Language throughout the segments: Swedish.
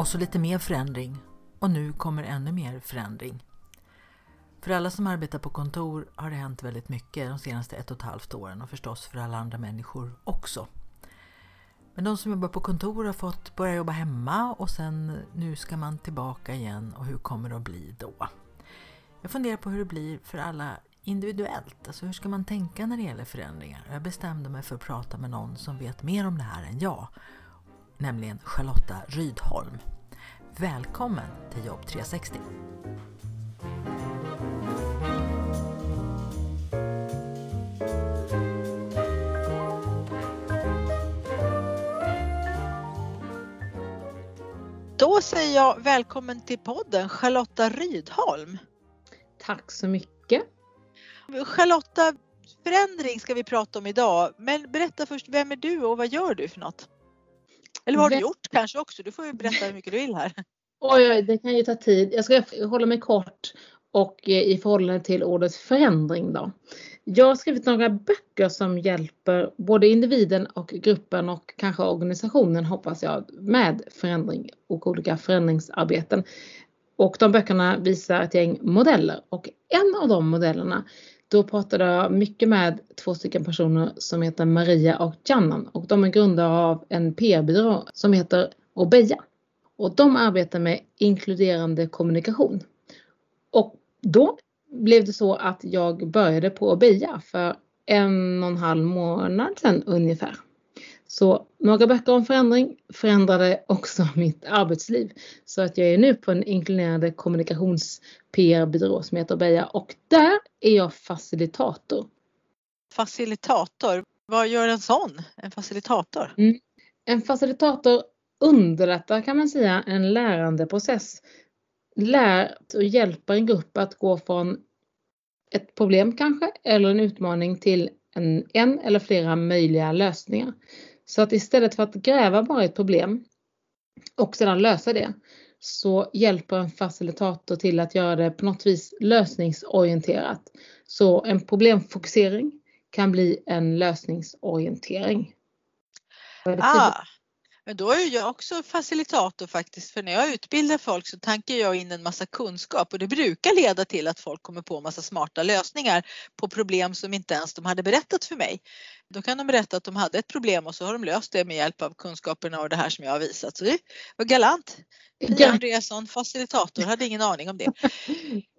Och så lite mer förändring. Och nu kommer ännu mer förändring. För alla som arbetar på kontor har det hänt väldigt mycket de senaste ett och ett halvt åren och förstås för alla andra människor också. Men de som jobbar på kontor har fått börja jobba hemma och sen nu ska man tillbaka igen och hur kommer det att bli då? Jag funderar på hur det blir för alla individuellt. Alltså hur ska man tänka när det gäller förändringar? Jag bestämde mig för att prata med någon som vet mer om det här än jag nämligen Charlotta Rydholm. Välkommen till Jobb 360! Då säger jag välkommen till podden Charlotta Rydholm. Tack så mycket. Charlotta, förändring ska vi prata om idag. Men berätta först, vem är du och vad gör du för något? Eller vad har du gjort kanske också? Du får ju berätta hur mycket du vill här. Oj, oj, det kan ju ta tid. Jag ska hålla mig kort och eh, i förhållande till ordet förändring då. Jag har skrivit några böcker som hjälper både individen och gruppen och kanske organisationen hoppas jag med förändring och olika förändringsarbeten. Och de böckerna visar ett gäng modeller och en av de modellerna då pratade jag mycket med två stycken personer som heter Maria och Jannan och de är grundare av en PR-byrå som heter Obeja. Och de arbetar med inkluderande kommunikation. Och då blev det så att jag började på Obeja för en och en halv månad sedan ungefär. Så några böcker om förändring förändrade också mitt arbetsliv. Så att jag är nu på en inkluderande kommunikations PR-byrå som heter Beja och där är jag facilitator. Facilitator, vad gör en sån? En facilitator? Mm. En facilitator underlättar kan man säga en lärandeprocess. Lär och hjälper en grupp att gå från ett problem kanske eller en utmaning till en, en eller flera möjliga lösningar. Så att istället för att gräva bara ett problem och sedan lösa det så hjälper en facilitator till att göra det på något vis lösningsorienterat. Så en problemfokusering kan bli en lösningsorientering. Ah, men då är jag också facilitator faktiskt för när jag utbildar folk så tankar jag in en massa kunskap och det brukar leda till att folk kommer på massa smarta lösningar på problem som inte ens de hade berättat för mig. Då kan de berätta att de hade ett problem och så har de löst det med hjälp av kunskaperna och det här som jag har visat. Så det var galant. Pia Andreasson, facilitator, hade ingen aning om det.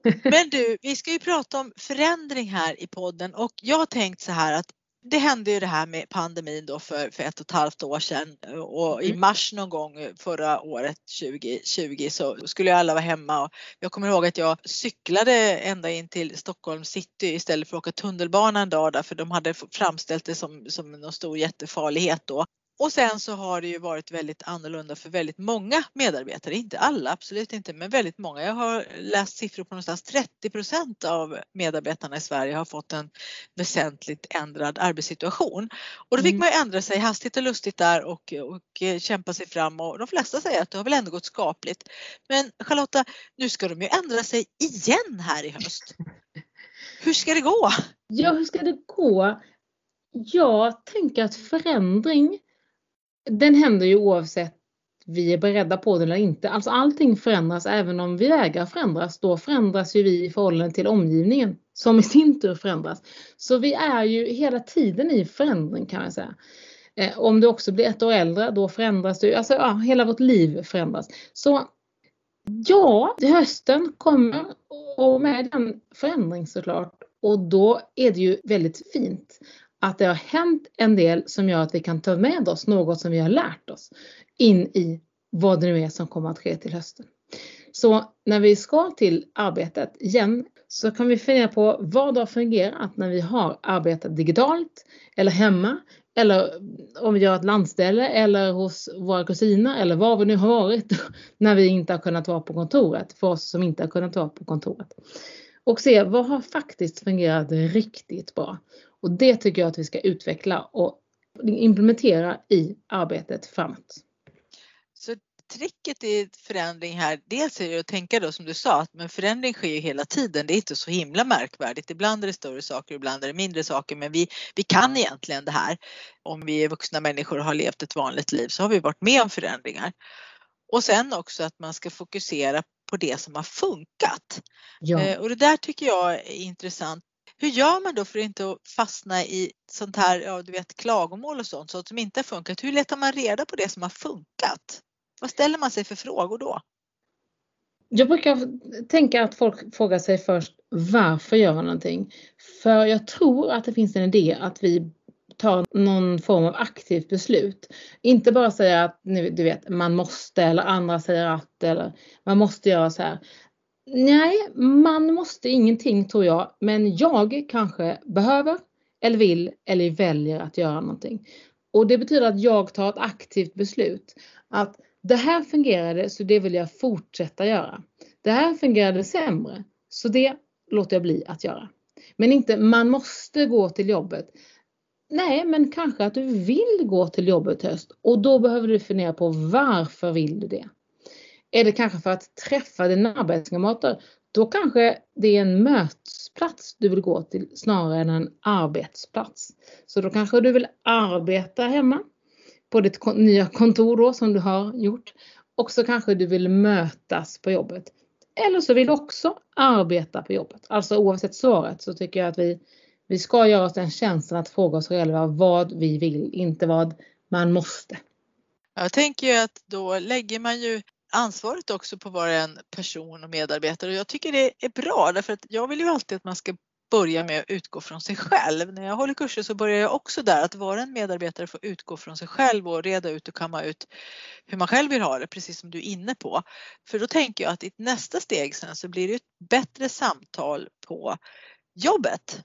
Men du, vi ska ju prata om förändring här i podden och jag har tänkt så här att det hände ju det här med pandemin då för, för ett och ett halvt år sedan och i mm. mars någon gång förra året 2020 så skulle alla vara hemma och jag kommer ihåg att jag cyklade ända in till Stockholm city istället för att åka tunnelbana en dag där för de hade framställt det som, som någon stor jättefarlighet då. Och sen så har det ju varit väldigt annorlunda för väldigt många medarbetare, inte alla, absolut inte, men väldigt många. Jag har läst siffror på någonstans 30 procent av medarbetarna i Sverige har fått en väsentligt ändrad arbetssituation. Och då fick mm. man ju ändra sig hastigt och lustigt där och, och kämpa sig fram och de flesta säger att det har väl ändå gått skapligt. Men Charlotta, nu ska de ju ändra sig igen här i höst. Hur ska det gå? Ja, hur ska det gå? Jag tänker att förändring den händer ju oavsett vi är beredda på det eller inte. Alltså allting förändras även om vi vägrar förändras. Då förändras ju vi i förhållande till omgivningen som i sin tur förändras. Så vi är ju hela tiden i förändring kan man säga. Eh, om du också blir ett år äldre då förändras du, alltså ja, hela vårt liv förändras. Så ja, hösten kommer och med den förändring såklart. Och då är det ju väldigt fint att det har hänt en del som gör att vi kan ta med oss något som vi har lärt oss in i vad det nu är som kommer att ske till hösten. Så när vi ska till arbetet igen så kan vi fundera på vad har fungerat när vi har arbetat digitalt eller hemma eller om vi gör ett landställe eller hos våra kusiner eller var vi nu har varit när vi inte har kunnat vara på kontoret för oss som inte har kunnat vara på kontoret. Och se vad har faktiskt fungerat riktigt bra. Och det tycker jag att vi ska utveckla och implementera i arbetet framåt. Så tricket i förändring här, dels är det att tänka då som du sa, att men förändring sker ju hela tiden. Det är inte så himla märkvärdigt. Ibland är det större saker, ibland är det mindre saker, men vi, vi kan egentligen det här. Om vi är vuxna människor och har levt ett vanligt liv så har vi varit med om förändringar. Och sen också att man ska fokusera på det som har funkat. Ja. Eh, och det där tycker jag är intressant. Hur gör man då för att inte fastna i sånt här, ja du vet klagomål och sånt, sånt som inte har funkat? Hur letar man reda på det som har funkat? Vad ställer man sig för frågor då? Jag brukar tänka att folk frågar sig först varför gör man någonting? För jag tror att det finns en idé att vi tar någon form av aktivt beslut. Inte bara säga att du vet, man måste eller andra säger att eller man måste göra så här. Nej, man måste ingenting tror jag, men jag kanske behöver eller vill eller väljer att göra någonting. Och det betyder att jag tar ett aktivt beslut. Att det här fungerade så det vill jag fortsätta göra. Det här fungerade sämre så det låter jag bli att göra. Men inte man måste gå till jobbet. Nej, men kanske att du vill gå till jobbet höst och då behöver du fundera på varför vill du det? Är det kanske för att träffa dina arbetskamrater? Då kanske det är en mötesplats du vill gå till snarare än en arbetsplats. Så då kanske du vill arbeta hemma på ditt nya kontor då som du har gjort. Och så kanske du vill mötas på jobbet. Eller så vill du också arbeta på jobbet. Alltså oavsett svaret så tycker jag att vi, vi ska göra oss den tjänsten att fråga oss själva vad vi vill, inte vad man måste. Jag tänker ju att då lägger man ju ansvaret också på var en person och medarbetare och jag tycker det är bra därför att jag vill ju alltid att man ska börja med att utgå från sig själv. När jag håller kurser så börjar jag också där att vara en medarbetare får utgå från sig själv och reda ut och kamma ut hur man själv vill ha det, precis som du är inne på. För då tänker jag att i nästa steg sen så blir det ett bättre samtal på jobbet.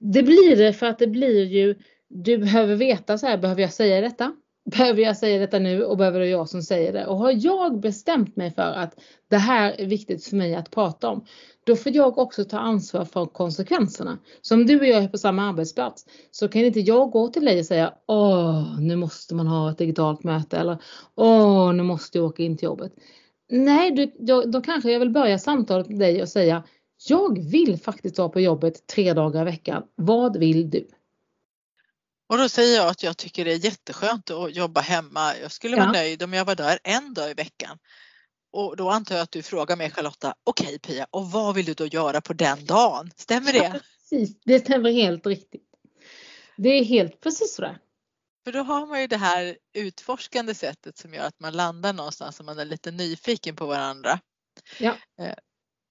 Det blir det för att det blir ju, du behöver veta så här, behöver jag säga detta? Behöver jag säga detta nu och behöver det jag som säger det? Och har jag bestämt mig för att det här är viktigt för mig att prata om, då får jag också ta ansvar för konsekvenserna. Så om du och jag är på samma arbetsplats så kan inte jag gå till dig och säga Åh, nu måste man ha ett digitalt möte eller Åh, nu måste jag åka in till jobbet. Nej, du, då, då kanske jag vill börja samtalet med dig och säga Jag vill faktiskt vara på jobbet tre dagar i veckan. Vad vill du? Och då säger jag att jag tycker det är jätteskönt att jobba hemma. Jag skulle vara ja. nöjd om jag var där en dag i veckan. Och då antar jag att du frågar mig Charlotta, okej okay, Pia, och vad vill du då göra på den dagen? Stämmer det? Ja, precis, det stämmer helt riktigt. Det är helt precis så För då har man ju det här utforskande sättet som gör att man landar någonstans och man är lite nyfiken på varandra. Ja. Eh,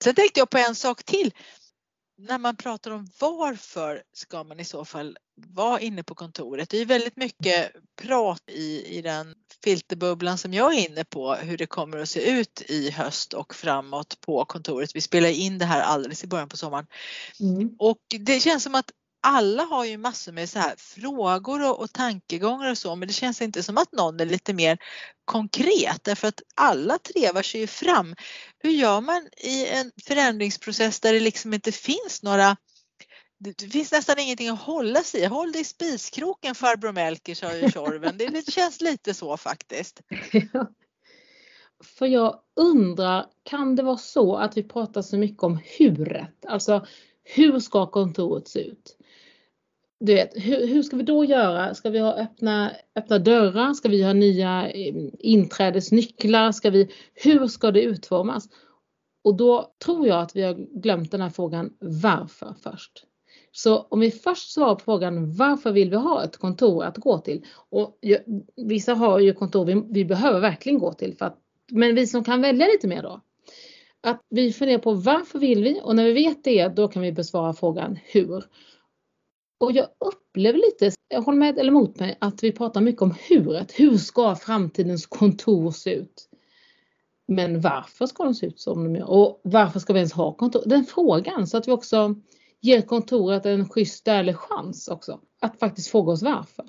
sen tänkte jag på en sak till när man pratar om varför ska man i så fall vara inne på kontoret. Det är väldigt mycket prat i, i den filterbubblan som jag är inne på hur det kommer att se ut i höst och framåt på kontoret. Vi spelar in det här alldeles i början på sommaren. Mm. Och det känns som att alla har ju massor med så här frågor och, och tankegångar och så men det känns inte som att någon är lite mer konkret därför att alla trevar sig ju fram. Hur gör man i en förändringsprocess där det liksom inte finns några det finns nästan ingenting att hålla sig i. Håll dig i spiskroken farbror Melker sa ju Tjorven. Det, det känns lite så faktiskt. Ja. För jag undrar, kan det vara så att vi pratar så mycket om huret? Alltså hur ska kontoret se ut? du vet, hur, hur, ska vi då göra? Ska vi ha öppna, öppna dörrar? Ska vi ha nya eh, inträdesnycklar? Ska vi, hur ska det utformas? Och då tror jag att vi har glömt den här frågan varför först. Så om vi först svarar på frågan varför vill vi ha ett kontor att gå till? Och vissa har ju kontor vi, vi behöver verkligen gå till, för att, men vi som kan välja lite mer då. Att vi funderar på varför vill vi? Och när vi vet det, då kan vi besvara frågan hur. Och jag upplever lite, jag håller med eller mot mig, att vi pratar mycket om huret. Hur ska framtidens kontor se ut? Men varför ska de se ut som de gör? Och varför ska vi ens ha kontor? Den frågan så att vi också ger kontoret en schysst ärlig chans också. Att faktiskt fråga oss varför.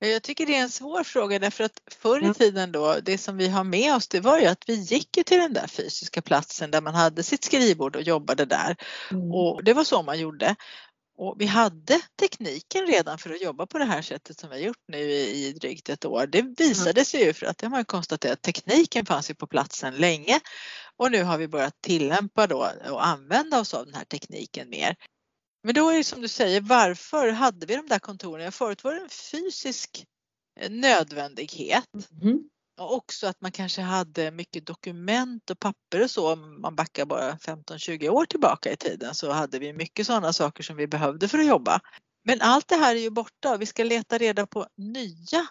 Jag tycker det är en svår fråga därför att förr i tiden då, det som vi har med oss det var ju att vi gick ju till den där fysiska platsen där man hade sitt skrivbord och jobbade där. Mm. Och det var så man gjorde. Och vi hade tekniken redan för att jobba på det här sättet som vi har gjort nu i, drygt ett år. Det visade sig ju för att det har man konstaterat, tekniken fanns ju på platsen länge och nu har vi börjat tillämpa då och använda oss av den här tekniken mer. Men då är det som du säger, varför hade vi de där kontoren? Förut var det en fysisk eh, nödvändighet. Mm. Och också att man kanske hade mycket dokument och papper och så. Om man backar bara 15-20 år tillbaka i tiden så hade vi mycket sådana saker som vi behövde för att jobba. Men allt det här är ju borta och vi ska leta reda på nya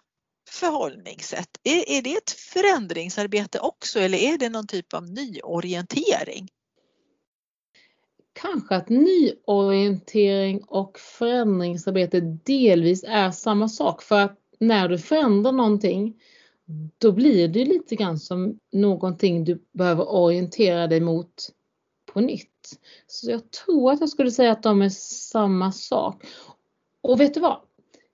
förhållningssätt. Är, är det ett förändringsarbete också eller är det någon typ av nyorientering? Kanske att nyorientering och förändringsarbete delvis är samma sak för att när du förändrar någonting då blir det lite grann som någonting du behöver orientera dig mot på nytt. Så jag tror att jag skulle säga att de är samma sak. Och vet du vad?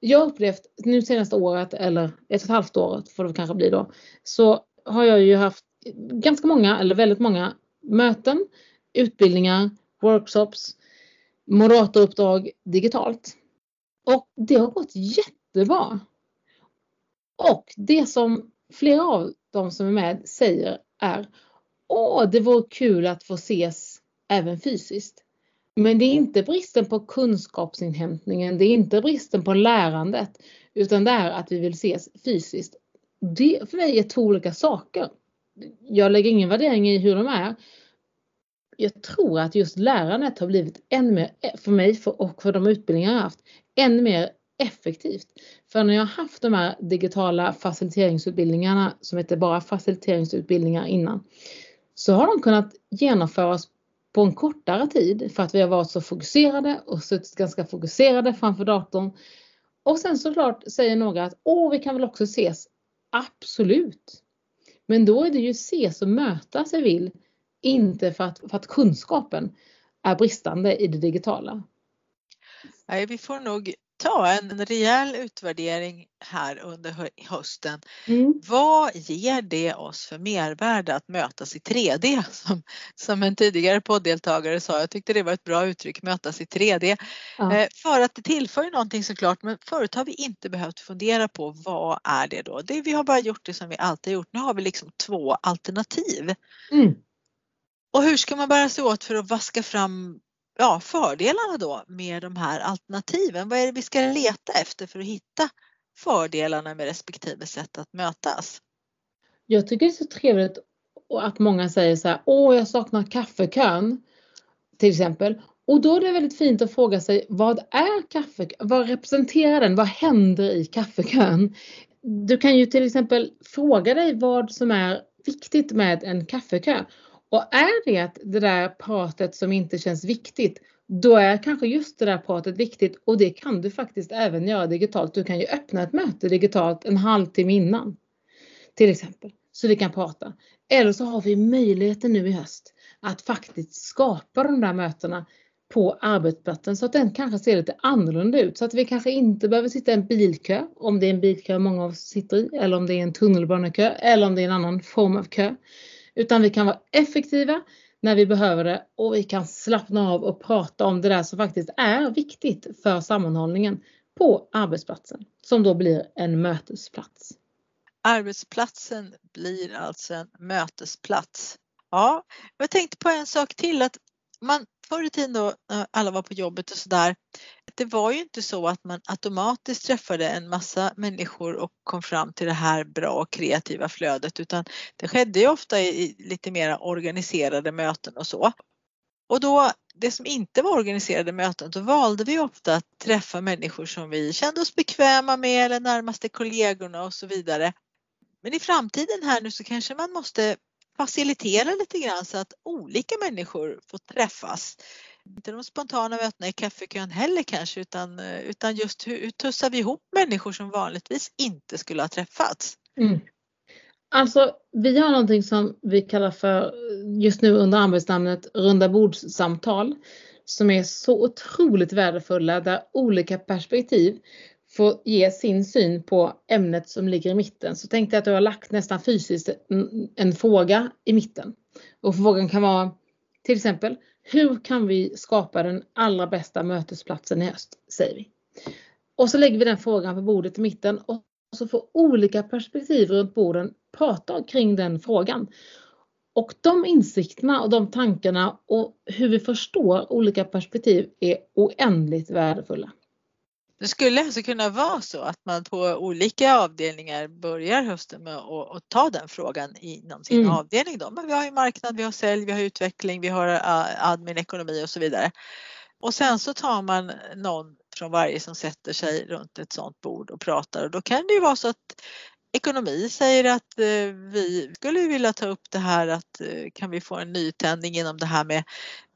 Jag har upplevt nu senaste året eller ett och ett halvt året får det kanske bli då. Så har jag ju haft ganska många eller väldigt många möten, utbildningar, workshops, moderatoruppdrag digitalt. Och det har gått jättebra. Och det som flera av de som är med säger är Åh, det vore kul att få ses även fysiskt. Men det är inte bristen på kunskapsinhämtningen, det är inte bristen på lärandet, utan det är att vi vill ses fysiskt. Det för mig är två olika saker. Jag lägger ingen värdering i hur de är. Jag tror att just lärandet har blivit ännu mer, för mig och för de utbildningar jag haft, ännu mer effektivt. För när jag haft de här digitala faciliteringsutbildningarna som heter bara faciliteringsutbildningar innan så har de kunnat genomföras på en kortare tid för att vi har varit så fokuserade och suttit ganska fokuserade framför datorn. Och sen såklart säger några att åh, vi kan väl också ses. Absolut. Men då är det ju ses och mötas jag vill, inte för att, för att kunskapen är bristande i det digitala. Nej, vi får nog ta en rejäl utvärdering här under hösten. Mm. Vad ger det oss för mervärde att mötas i 3D? Som, som en tidigare podddeltagare sa, jag tyckte det var ett bra uttryck, mötas i 3D. Ja. Eh, för att det tillför ju någonting såklart, men förut har vi inte behövt fundera på vad är det då? Det, vi har bara gjort det som vi alltid gjort. Nu har vi liksom två alternativ. Mm. Och hur ska man bära sig åt för att vaska fram ja, fördelarna då med de här alternativen. Vad är det vi ska leta efter för att hitta fördelarna med respektive sätt att mötas? Jag tycker det är så trevligt att många säger så här, åh jag saknar kaffekön till exempel. Och då är det väldigt fint att fråga sig vad är kaffekön? Vad representerar den? Vad händer i kaffekön? Du kan ju till exempel fråga dig vad som är viktigt med en kaffekö och är det det där pratet som inte känns viktigt, då är kanske just det där pratet viktigt och det kan du faktiskt även göra digitalt. Du kan ju öppna ett möte digitalt en halvtimme innan. Till exempel. Så vi kan prata. Eller så har vi möjligheten nu i höst att faktiskt skapa de där mötena på arbetsplatsen så att den kanske ser lite annorlunda ut. Så att vi kanske inte behöver sitta i en bilkö, om det är en bilkö många av oss sitter i, eller om det är en tunnelbanekö, eller om det är en annan form av kö. Utan vi kan vara effektiva när vi behöver det och vi kan slappna av och prata om det där som faktiskt är viktigt för sammanhållningen på arbetsplatsen som då blir en mötesplats. Arbetsplatsen blir alltså en mötesplats. Ja, jag tänkte på en sak till att man förr i tiden då alla var på jobbet och sådär, det var ju inte så att man automatiskt träffade en massa människor och kom fram till det här bra och kreativa flödet utan det skedde ju ofta i lite mer organiserade möten och så. Och då, det som inte var organiserade möten, då valde vi ofta att träffa människor som vi kände oss bekväma med eller närmaste kollegorna och så vidare. Men i framtiden här nu så kanske man måste facilitera lite grann så att olika människor får träffas. Inte de spontana mötena i kaffekön heller kanske utan, eh, utan just hur, hur tussar vi ihop människor som vanligtvis inte skulle ha träffats? Mm. Alltså, vi har någonting som vi kallar för eh, just nu under arbetsnamnet runda bordssamtal som är så otroligt värdefulla där olika perspektiv får ge sin syn på ämnet som ligger i mitten. Så tänkte jag att du har lagt nästan fysiskt en, en fråga i mitten. Och frågan kan vara till exempel, hur kan vi skapa den allra bästa mötesplatsen i höst? Säger vi. Och så lägger vi den frågan på bordet i mitten och så får olika perspektiv runt borden prata kring den frågan. Och de insikterna och de tankarna och hur vi förstår olika perspektiv är oändligt värdefulla. Det skulle alltså kunna vara så att man på olika avdelningar börjar hösten med att ta den frågan inom sin mm. avdelning. Då. Men vi har ju marknad, vi har sälj, vi har utveckling, vi har admin, ekonomi och så vidare. Och sen så tar man någon från varje som sätter sig runt ett sådant bord och pratar och då kan det ju vara så att ekonomi säger att eh, vi skulle vilja ta upp det här att eh, kan vi få en nytändning inom det här med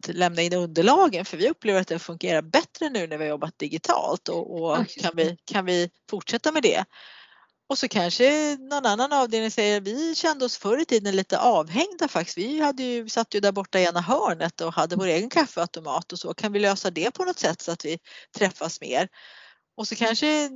att lämna in underlagen för vi upplever att det fungerar bättre nu när vi har jobbat digitalt och, och kan, vi, kan vi fortsätta med det? Och så kanske någon annan avdelning säger vi kände oss förr i tiden lite avhängda faktiskt. Vi hade ju, satt ju där borta i ena hörnet och hade vår egen kaffeautomat och så. Kan vi lösa det på något sätt så att vi träffas mer? Och så kanske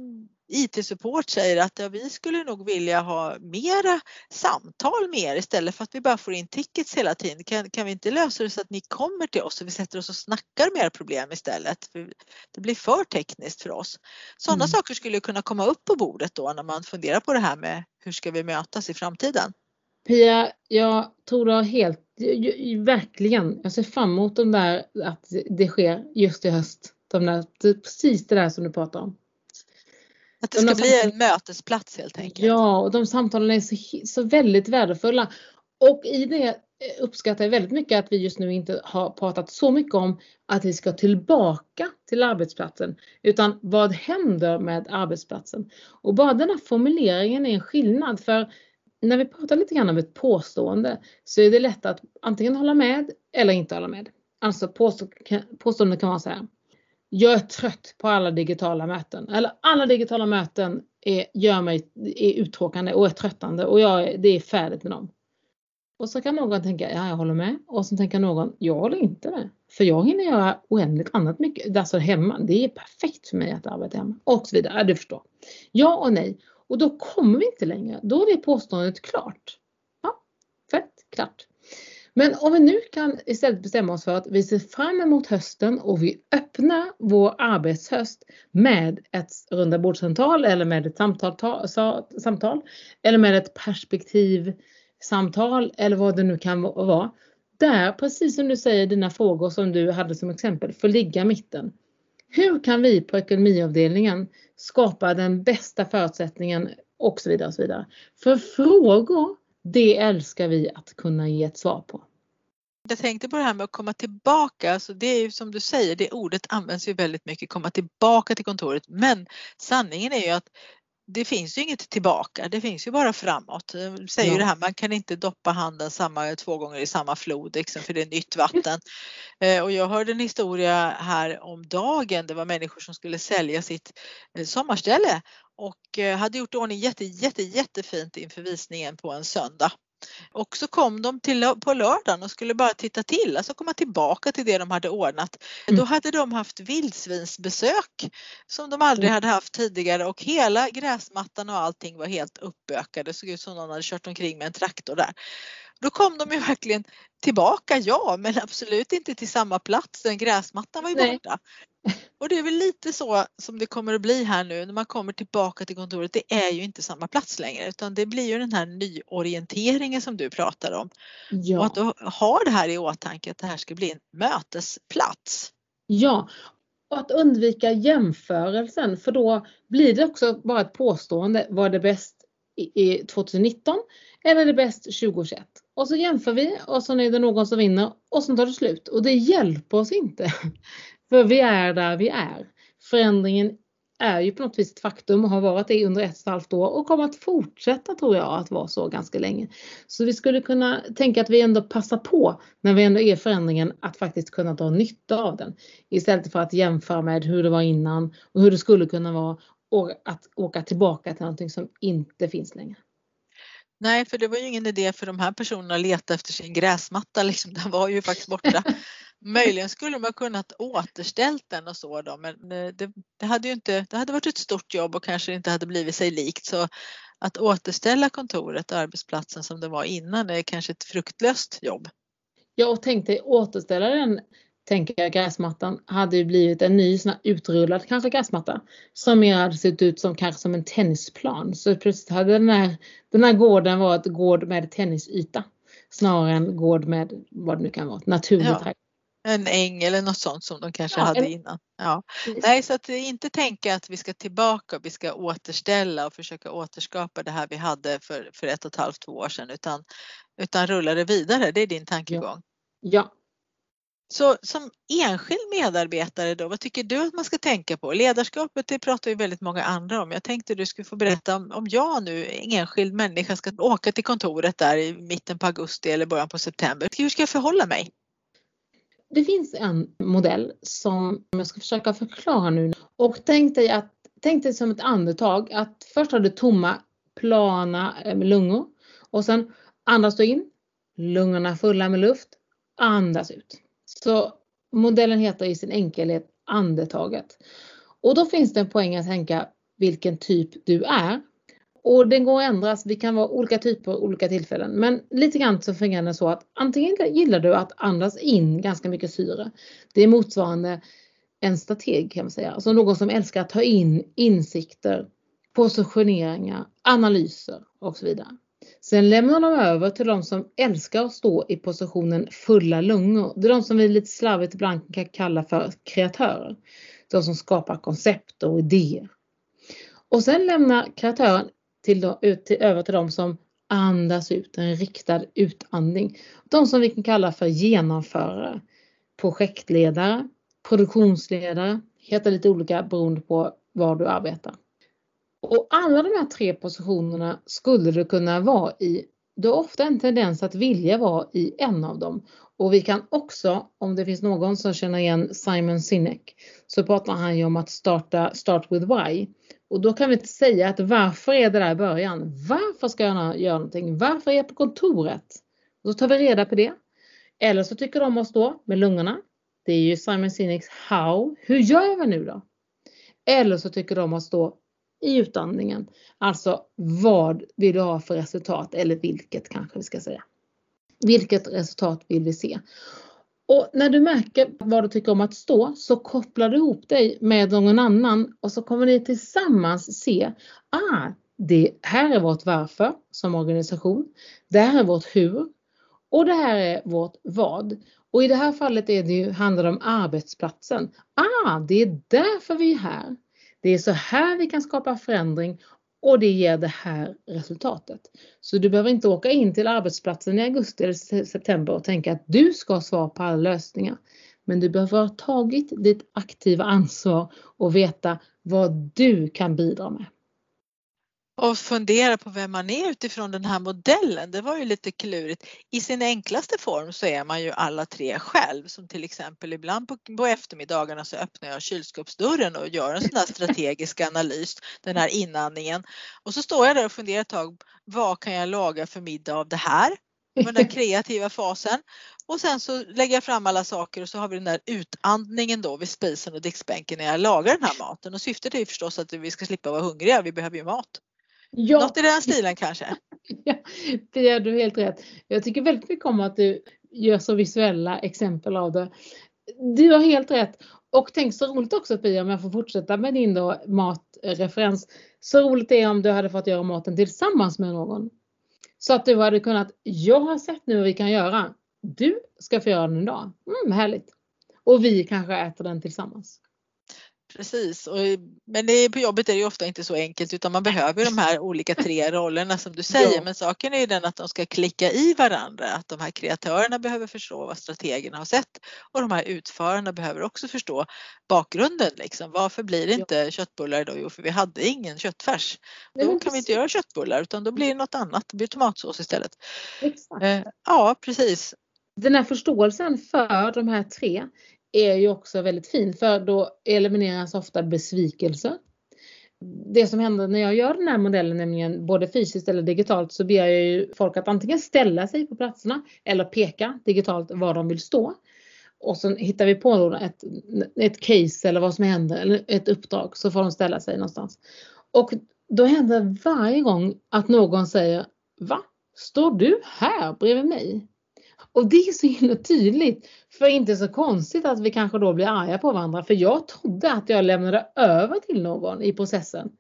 IT-support säger att ja, vi skulle nog vilja ha mera samtal med er istället för att vi bara får in tickets hela tiden. Kan, kan vi inte lösa det så att ni kommer till oss och vi sätter oss och snackar om era problem istället? För det blir för tekniskt för oss. Sådana mm. saker skulle kunna komma upp på bordet då när man funderar på det här med hur ska vi mötas i framtiden? Pia, jag tror du har helt, verkligen, jag ser fram emot de där, att det sker just i höst. De där, precis det där som du pratar om. Att det ska bli en mötesplats helt enkelt. Ja, och de samtalen är så, så väldigt värdefulla. Och i det eh, uppskattar jag väldigt mycket att vi just nu inte har pratat så mycket om att vi ska tillbaka till arbetsplatsen. Utan vad händer med arbetsplatsen? Och bara den här formuleringen är en skillnad. För när vi pratar lite grann om ett påstående så är det lätt att antingen hålla med eller inte hålla med. Alltså påståendet kan vara så här jag är trött på alla digitala möten. Eller alla digitala möten är, gör mig, är uttråkande och är tröttande och jag, det är färdigt med dem. Och så kan någon tänka, ja jag håller med. Och så tänker någon, jag håller inte med. För jag hinner göra oändligt annat mycket. Alltså hemma, det är perfekt för mig att arbeta hemma. Och så vidare, ja, du förstår. Ja och nej. Och då kommer vi inte längre. Då är det påståendet klart. Ja, fett, klart. Men om vi nu kan istället bestämma oss för att vi ser fram emot hösten och vi öppnar vår arbetshöst med ett rundabordssamtal eller med ett samtal, samtal eller med ett perspektivsamtal eller vad det nu kan vara. Där, precis som du säger, dina frågor som du hade som exempel, får ligga mitten. Hur kan vi på ekonomiavdelningen skapa den bästa förutsättningen och så vidare. Och så vidare. För frågor det älskar vi att kunna ge ett svar på. Jag tänkte på det här med att komma tillbaka, alltså det är ju som du säger, det ordet används ju väldigt mycket, komma tillbaka till kontoret. Men sanningen är ju att det finns ju inget tillbaka, det finns ju bara framåt. Jag säger ja. det här, man kan inte doppa handen samma, två gånger i samma flod liksom, för det är nytt vatten. Eh, och jag hörde en historia här om dagen, det var människor som skulle sälja sitt eh, sommarställe och eh, hade gjort ordning jätte, jätte, jättefint inför visningen på en söndag. Och så kom de till, på lördagen och skulle bara titta till, alltså komma tillbaka till det de hade ordnat. Mm. Då hade de haft vildsvinsbesök som de aldrig mm. hade haft tidigare och hela gräsmattan och allting var helt uppbökade. Det såg ut som någon hade kört omkring med en traktor där. Då kom de ju verkligen tillbaka, ja, men absolut inte till samma plats. Den gräsmattan var ju Nej. borta. Och det är väl lite så som det kommer att bli här nu när man kommer tillbaka till kontoret. Det är ju inte samma plats längre utan det blir ju den här nyorienteringen som du pratar om. Ja. Och att har det här i åtanke att det här ska bli en mötesplats. Ja, och att undvika jämförelsen för då blir det också bara ett påstående. Var det bäst i 2019 eller är det bäst 2021? Och så jämför vi och så är det någon som vinner och så tar det slut. Och det hjälper oss inte. För vi är där vi är. Förändringen är ju på något vis ett faktum och har varit det under ett och ett halvt år och kommer att fortsätta tror jag att vara så ganska länge. Så vi skulle kunna tänka att vi ändå passar på när vi ändå är förändringen att faktiskt kunna dra nytta av den. Istället för att jämföra med hur det var innan och hur det skulle kunna vara och att åka tillbaka till någonting som inte finns längre. Nej, för det var ju ingen idé för de här personerna att leta efter sin gräsmatta, liksom. den var ju faktiskt borta. Möjligen skulle man kunnat återställt den och så då, men eh, det, det, hade ju inte, det hade varit ett stort jobb och kanske inte hade blivit sig likt. Så att återställa kontoret och arbetsplatsen som det var innan är kanske ett fruktlöst jobb. Ja, och tänk dig återställa den tänker jag gräsmattan hade ju blivit en ny sån utrullad kanske gräsmatta som mer hade sett ut som kanske som en tennisplan. Så plötsligt hade den här, den här gården varit gård med tennisyta snarare än gård med vad det nu kan vara, naturligt ja. En äng eller något sånt som de kanske ja, hade innan. Ja. Nej, så att inte tänka att vi ska tillbaka, vi ska återställa och försöka återskapa det här vi hade för, för ett och ett halvt, två år sedan utan, utan rulla det vidare. Det är din tankegång. Ja. ja. Så som enskild medarbetare då, vad tycker du att man ska tänka på? Ledarskapet det pratar ju väldigt många andra om. Jag tänkte du skulle få berätta om, om jag nu, enskild människa, ska åka till kontoret där i mitten på augusti eller början på september. Hur ska jag förhålla mig? Det finns en modell som jag ska försöka förklara nu och tänk dig, att, tänk dig som ett andetag att först har du tomma plana eh, lungor och sen andas du in, lungorna fulla med luft, andas ut. Så modellen heter i sin enkelhet andetaget. Och då finns det en poäng att tänka vilken typ du är. Och den går att ändras, vi kan vara olika typer olika tillfällen. Men lite grann så fungerar det så att antingen gillar du att andas in ganska mycket syre. Det är motsvarande en strateg kan man säga. Alltså någon som älskar att ta in insikter, positioneringar, analyser och så vidare. Sen lämnar de över till de som älskar att stå i positionen fulla lungor. Det är de som vi lite slarvigt ibland kan kalla för kreatörer. De som skapar koncept och idéer. Och sen lämnar kreatören till, ut till, över till de som andas ut, en riktad utandning. De som vi kan kalla för genomförare, projektledare, produktionsledare, heter lite olika beroende på var du arbetar. Och alla de här tre positionerna skulle du kunna vara i. Du har ofta en tendens att vilja vara i en av dem. Och vi kan också, om det finns någon som känner igen Simon Sinek, så pratar han ju om att starta Start with Why. Och då kan vi inte säga att varför är det där i början? Varför ska jag göra någonting? Varför är jag på kontoret? Och då tar vi reda på det. Eller så tycker de att stå med lungorna. Det är ju Simon Sineks How. Hur gör vi nu då? Eller så tycker de att stå i utandningen. Alltså vad vill du ha för resultat eller vilket kanske vi ska säga. Vilket resultat vill vi se? Och när du märker vad du tycker om att stå så kopplar du ihop dig med någon annan och så kommer ni tillsammans se, ah, det här är vårt varför som organisation. Det här är vårt hur och det här är vårt vad. Och i det här fallet är det ju, handlar det om arbetsplatsen. Ah, det är därför vi är här. Det är så här vi kan skapa förändring och det ger det här resultatet. Så du behöver inte åka in till arbetsplatsen i augusti eller september och tänka att du ska ha svar på alla lösningar. Men du behöver ha tagit ditt aktiva ansvar och veta vad du kan bidra med och fundera på vem man är utifrån den här modellen. Det var ju lite klurigt. I sin enklaste form så är man ju alla tre själv som till exempel ibland på, på eftermiddagarna så öppnar jag kylskåpsdörren och gör en sån där strategisk analys, den här inandningen. Och så står jag där och funderar ett tag, vad kan jag laga för middag av det här? Den där kreativa fasen. Och sen så lägger jag fram alla saker och så har vi den där utandningen då vid spisen och diskbänken när jag lagar den här maten. Och syftet är ju förstås att vi ska slippa vara hungriga, vi behöver ju mat. Ja. Något i den stilen kanske? Ja, det gör du helt rätt. Jag tycker väldigt mycket om att du gör så visuella exempel av det. Du har helt rätt. Och tänk så roligt också Pia, om jag får fortsätta med din då matreferens. Så roligt är om du hade fått göra maten tillsammans med någon. Så att du hade kunnat, jag har sett nu vad vi kan göra. Du ska få göra den idag. Mm, härligt. Och vi kanske äter den tillsammans. Precis, och, men det, på jobbet är det ju ofta inte så enkelt utan man behöver de här olika tre rollerna som du säger. Ja. Men saken är ju den att de ska klicka i varandra. Att de här kreatörerna behöver förstå vad strategerna har sett och de här utförarna behöver också förstå bakgrunden. Liksom. Varför blir det inte ja. köttbullar idag? Jo, för vi hade ingen köttfärs. Då kan vi inte göra köttbullar utan då blir det något annat. Det blir tomatsås istället. Exakt. Eh, ja, precis. Den här förståelsen för de här tre är ju också väldigt fin för då elimineras ofta besvikelser. det som händer när jag gör den här modellen, nämligen både fysiskt eller digitalt, så ber jag ju folk att antingen ställa sig på platserna eller peka digitalt var de vill stå. Och sen hittar vi på ett, ett case eller vad som händer, eller ett uppdrag, så får de ställa sig någonstans. Och då händer det varje gång att någon säger Va? Står du här bredvid mig? Och det är så himla tydligt. För inte så konstigt att vi kanske då blir arga på varandra. För jag trodde att jag lämnade över till någon i processen.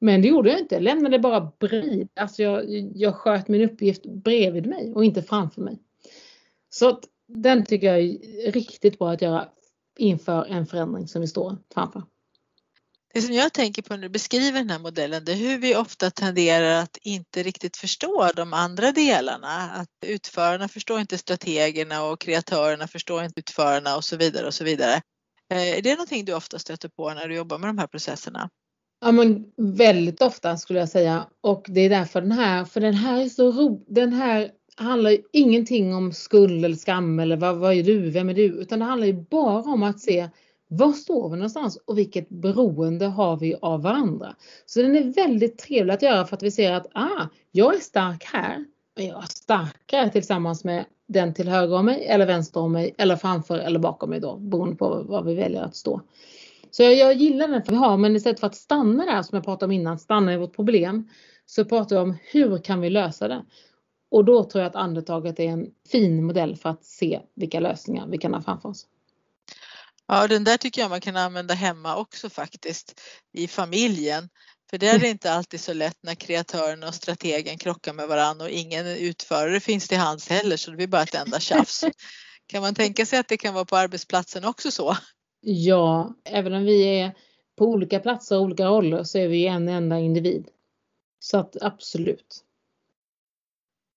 Men det gjorde jag inte. Jag lämnade bara bredvid. Alltså jag, jag sköt min uppgift bredvid mig och inte framför mig. Så att den tycker jag är riktigt bra att göra inför en förändring som vi står framför. Det som jag tänker på när du beskriver den här modellen det är hur vi ofta tenderar att inte riktigt förstå de andra delarna. Att utförarna förstår inte strategerna och kreatörerna förstår inte utförarna och så vidare och så vidare. Eh, är det någonting du ofta stöter på när du jobbar med de här processerna? Ja men väldigt ofta skulle jag säga och det är därför den här, för den här är så ro, den här handlar ju ingenting om skuld eller skam eller vad, vad är du, vem är du, utan det handlar ju bara om att se var står vi någonstans och vilket beroende har vi av varandra? Så den är väldigt trevlig att göra för att vi ser att ah, jag är stark här, men jag är starkare tillsammans med den till höger om mig eller vänster om mig eller framför eller bakom mig då beroende på var vi väljer att stå. Så jag, jag gillar den för vi har, men istället för att stanna där som jag pratade om innan, stanna i vårt problem, så pratar vi om hur kan vi lösa det? Och då tror jag att andetaget är en fin modell för att se vilka lösningar vi kan ha framför oss. Ja, den där tycker jag man kan använda hemma också faktiskt i familjen. För det är det inte alltid så lätt när kreatören och strategen krockar med varandra och ingen utförare finns till hands heller så det blir bara ett enda tjafs. Kan man tänka sig att det kan vara på arbetsplatsen också så? Ja, även om vi är på olika platser och olika roller så är vi en enda individ. Så att absolut.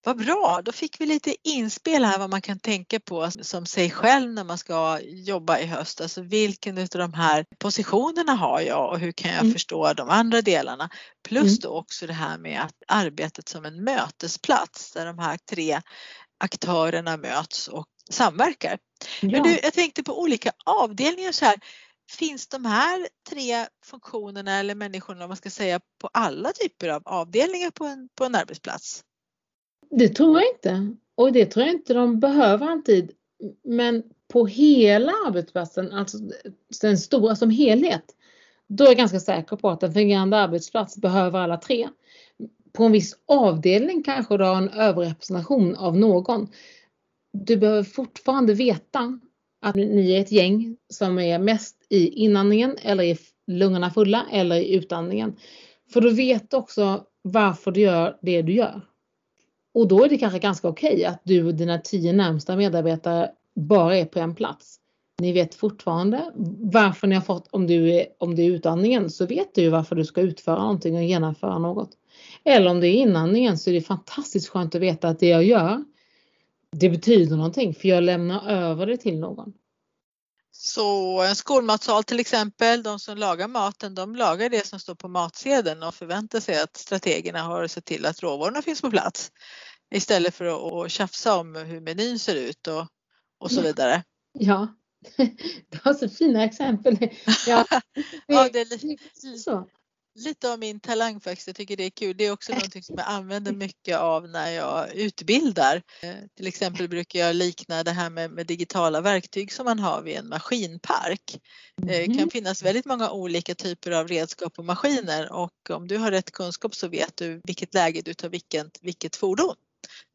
Vad bra, då fick vi lite inspel här vad man kan tänka på som sig själv när man ska jobba i höst. Alltså vilken av de här positionerna har jag och hur kan jag mm. förstå de andra delarna? Plus mm. då också det här med att arbetet som en mötesplats där de här tre aktörerna möts och samverkar. Ja. Men du, jag tänkte på olika avdelningar så här. Finns de här tre funktionerna eller människorna, om man ska säga, på alla typer av avdelningar på en, på en arbetsplats? Det tror jag inte. Och det tror jag inte de behöver alltid. Men på hela arbetsplatsen, alltså den stora som helhet, då är jag ganska säker på att en fungerande arbetsplats behöver alla tre. På en viss avdelning kanske du har en överrepresentation av någon. Du behöver fortfarande veta att ni är ett gäng som är mest i inandningen eller i lungorna fulla eller i utandningen. För du vet också varför du gör det du gör. Och då är det kanske ganska okej okay att du och dina tio närmsta medarbetare bara är på en plats. Ni vet fortfarande varför ni har fått, om du är, om det är utandningen så vet du varför du ska utföra någonting och genomföra något. Eller om det är inandningen så är det fantastiskt skönt att veta att det jag gör, det betyder någonting för jag lämnar över det till någon. Så en skolmatsal till exempel, de som lagar maten, de lagar det som står på matsedeln och förväntar sig att strategerna har sett till att råvarorna finns på plats. Istället för att, tjafsa om hur menyn ser ut och, och så vidare. Ja, du har så fina exempel. Ja, ja det är lite, så lite av min talang faktiskt. Jag tycker det är kul. Det är också någonting som jag använder mycket av när jag utbildar. Eh, till exempel brukar jag likna det här med, med digitala verktyg som man har vid en maskinpark. Det mm. kan finnas väldigt många olika typer av redskap och maskiner och om du har rätt kunskap så vet du vilket läge du tar vilket, vilket fordon.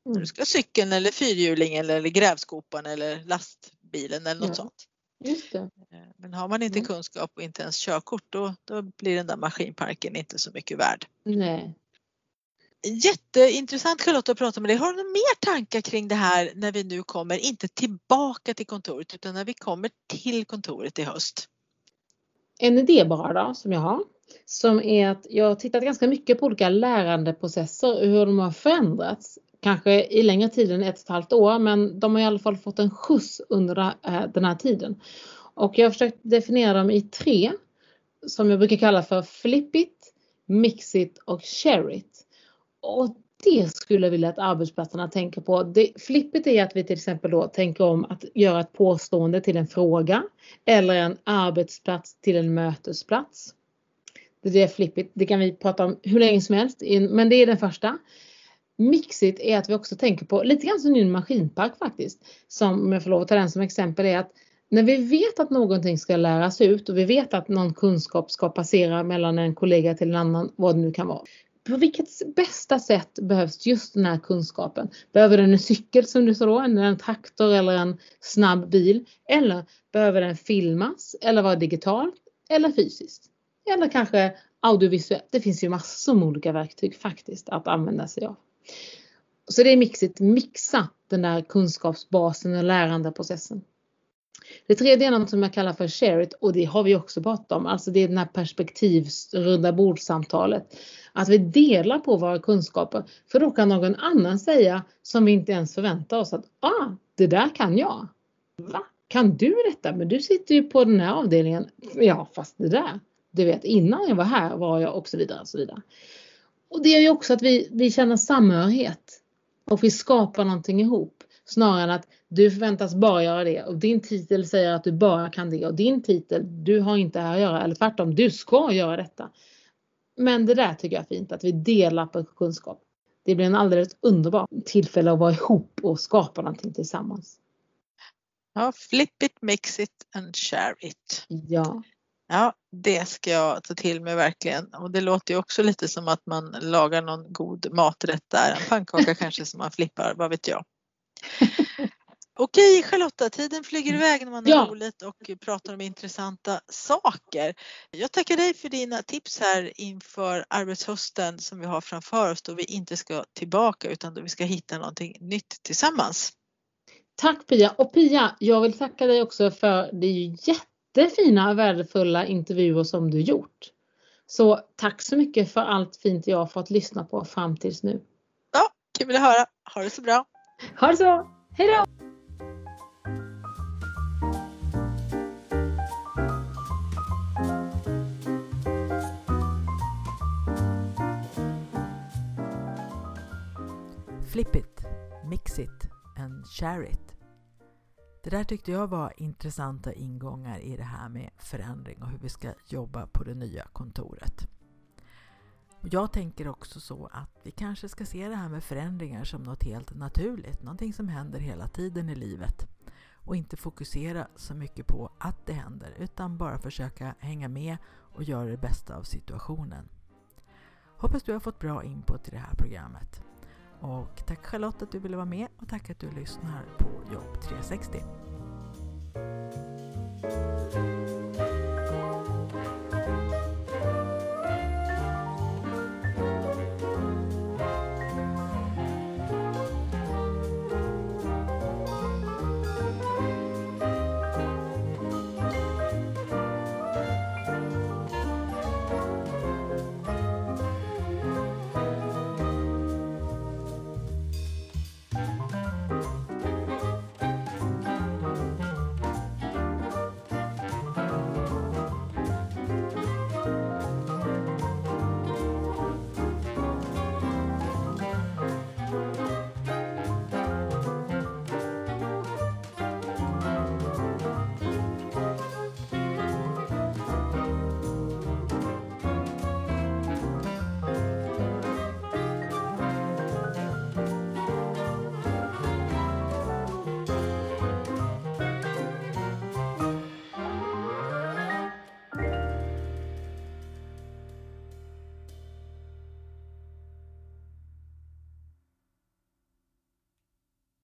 Mm. Du ska ha cykeln eller fyrhjulingen eller grävskopan eller lastbilen eller något sånt. Just det. Eh, men har man inte mm. kunskap och inte ens körkort då, då blir den där maskinparken inte så mycket värd. Nej. Jätteintressant Charlotta att prata med dig. Har du några mer tankar kring det här när vi nu kommer, inte tillbaka till kontoret utan när vi kommer till kontoret i höst? En idé bara då som jag har som är att jag har tittat ganska mycket på olika lärandeprocesser och hur de har förändrats kanske i längre tid än ett och ett halvt år men de har i alla fall fått en skjuts under eh, den här tiden. Och jag har försökt definiera dem i tre som jag brukar kalla för flip it, mix it och share it. Och det skulle jag vilja att arbetsplatserna tänker på. Det, flippet är att vi till exempel då tänker om att göra ett påstående till en fråga eller en arbetsplats till en mötesplats. Det är flippigt. Det kan vi prata om hur länge som helst. Men det är den första. Mixigt är att vi också tänker på lite grann som en maskinpark faktiskt. Som, om jag får lov att ta den som exempel, är att när vi vet att någonting ska läras ut och vi vet att någon kunskap ska passera mellan en kollega till en annan, vad det nu kan vara. På vilket bästa sätt behövs just den här kunskapen? Behöver den en cykel som du sa då, en traktor eller en snabb bil? Eller behöver den filmas eller vara digitalt eller fysiskt? Eller kanske audiovisuellt. Det finns ju massor med olika verktyg faktiskt att använda sig av. Så det är mixigt, mixa den där kunskapsbasen och lärandeprocessen. Det tredje är något som jag kallar för share it och det har vi också pratat om. Alltså det är den här perspektivsrunda bordsamtalet. Att vi delar på våra kunskaper. För då kan någon annan säga som vi inte ens förväntar oss att ah, det där kan jag. Va? Kan du detta? Men du sitter ju på den här avdelningen. Ja, fast det där. Du vet, innan jag var här var jag och så vidare. Och så vidare. Och det gör ju också att vi, vi känner samhörighet. Och vi skapar någonting ihop. Snarare än att du förväntas bara göra det och din titel säger att du bara kan det och din titel, du har inte här att göra eller tvärtom, du ska göra detta. Men det där tycker jag är fint, att vi delar på kunskap. Det blir en alldeles underbar tillfälle att vara ihop och skapa någonting tillsammans. Ja, flip it, mix it and share it. Ja. Ja, det ska jag ta till mig verkligen. Och det låter ju också lite som att man lagar någon god maträtt där. En pannkaka kanske som man flippar, vad vet jag. Okej Charlotta, tiden flyger iväg när man har ja. roligt och pratar om intressanta saker. Jag tackar dig för dina tips här inför arbetshösten som vi har framför oss då vi inte ska tillbaka utan då vi ska hitta någonting nytt tillsammans. Tack Pia! Och Pia, jag vill tacka dig också för det är ju jättefina och värdefulla intervjuer som du gjort. Så tack så mycket för allt fint jag har fått lyssna på fram tills nu. Ja, kul att höra. Ha det så bra! Ha det så! Hej då! Flip it, mix it and share it. Det där tyckte jag var intressanta ingångar i det här med förändring och hur vi ska jobba på det nya kontoret. Jag tänker också så att vi kanske ska se det här med förändringar som något helt naturligt, någonting som händer hela tiden i livet och inte fokusera så mycket på att det händer utan bara försöka hänga med och göra det bästa av situationen. Hoppas du har fått bra input i det här programmet. Och tack Charlotte att du ville vara med och tack att du lyssnar på Jobb 360.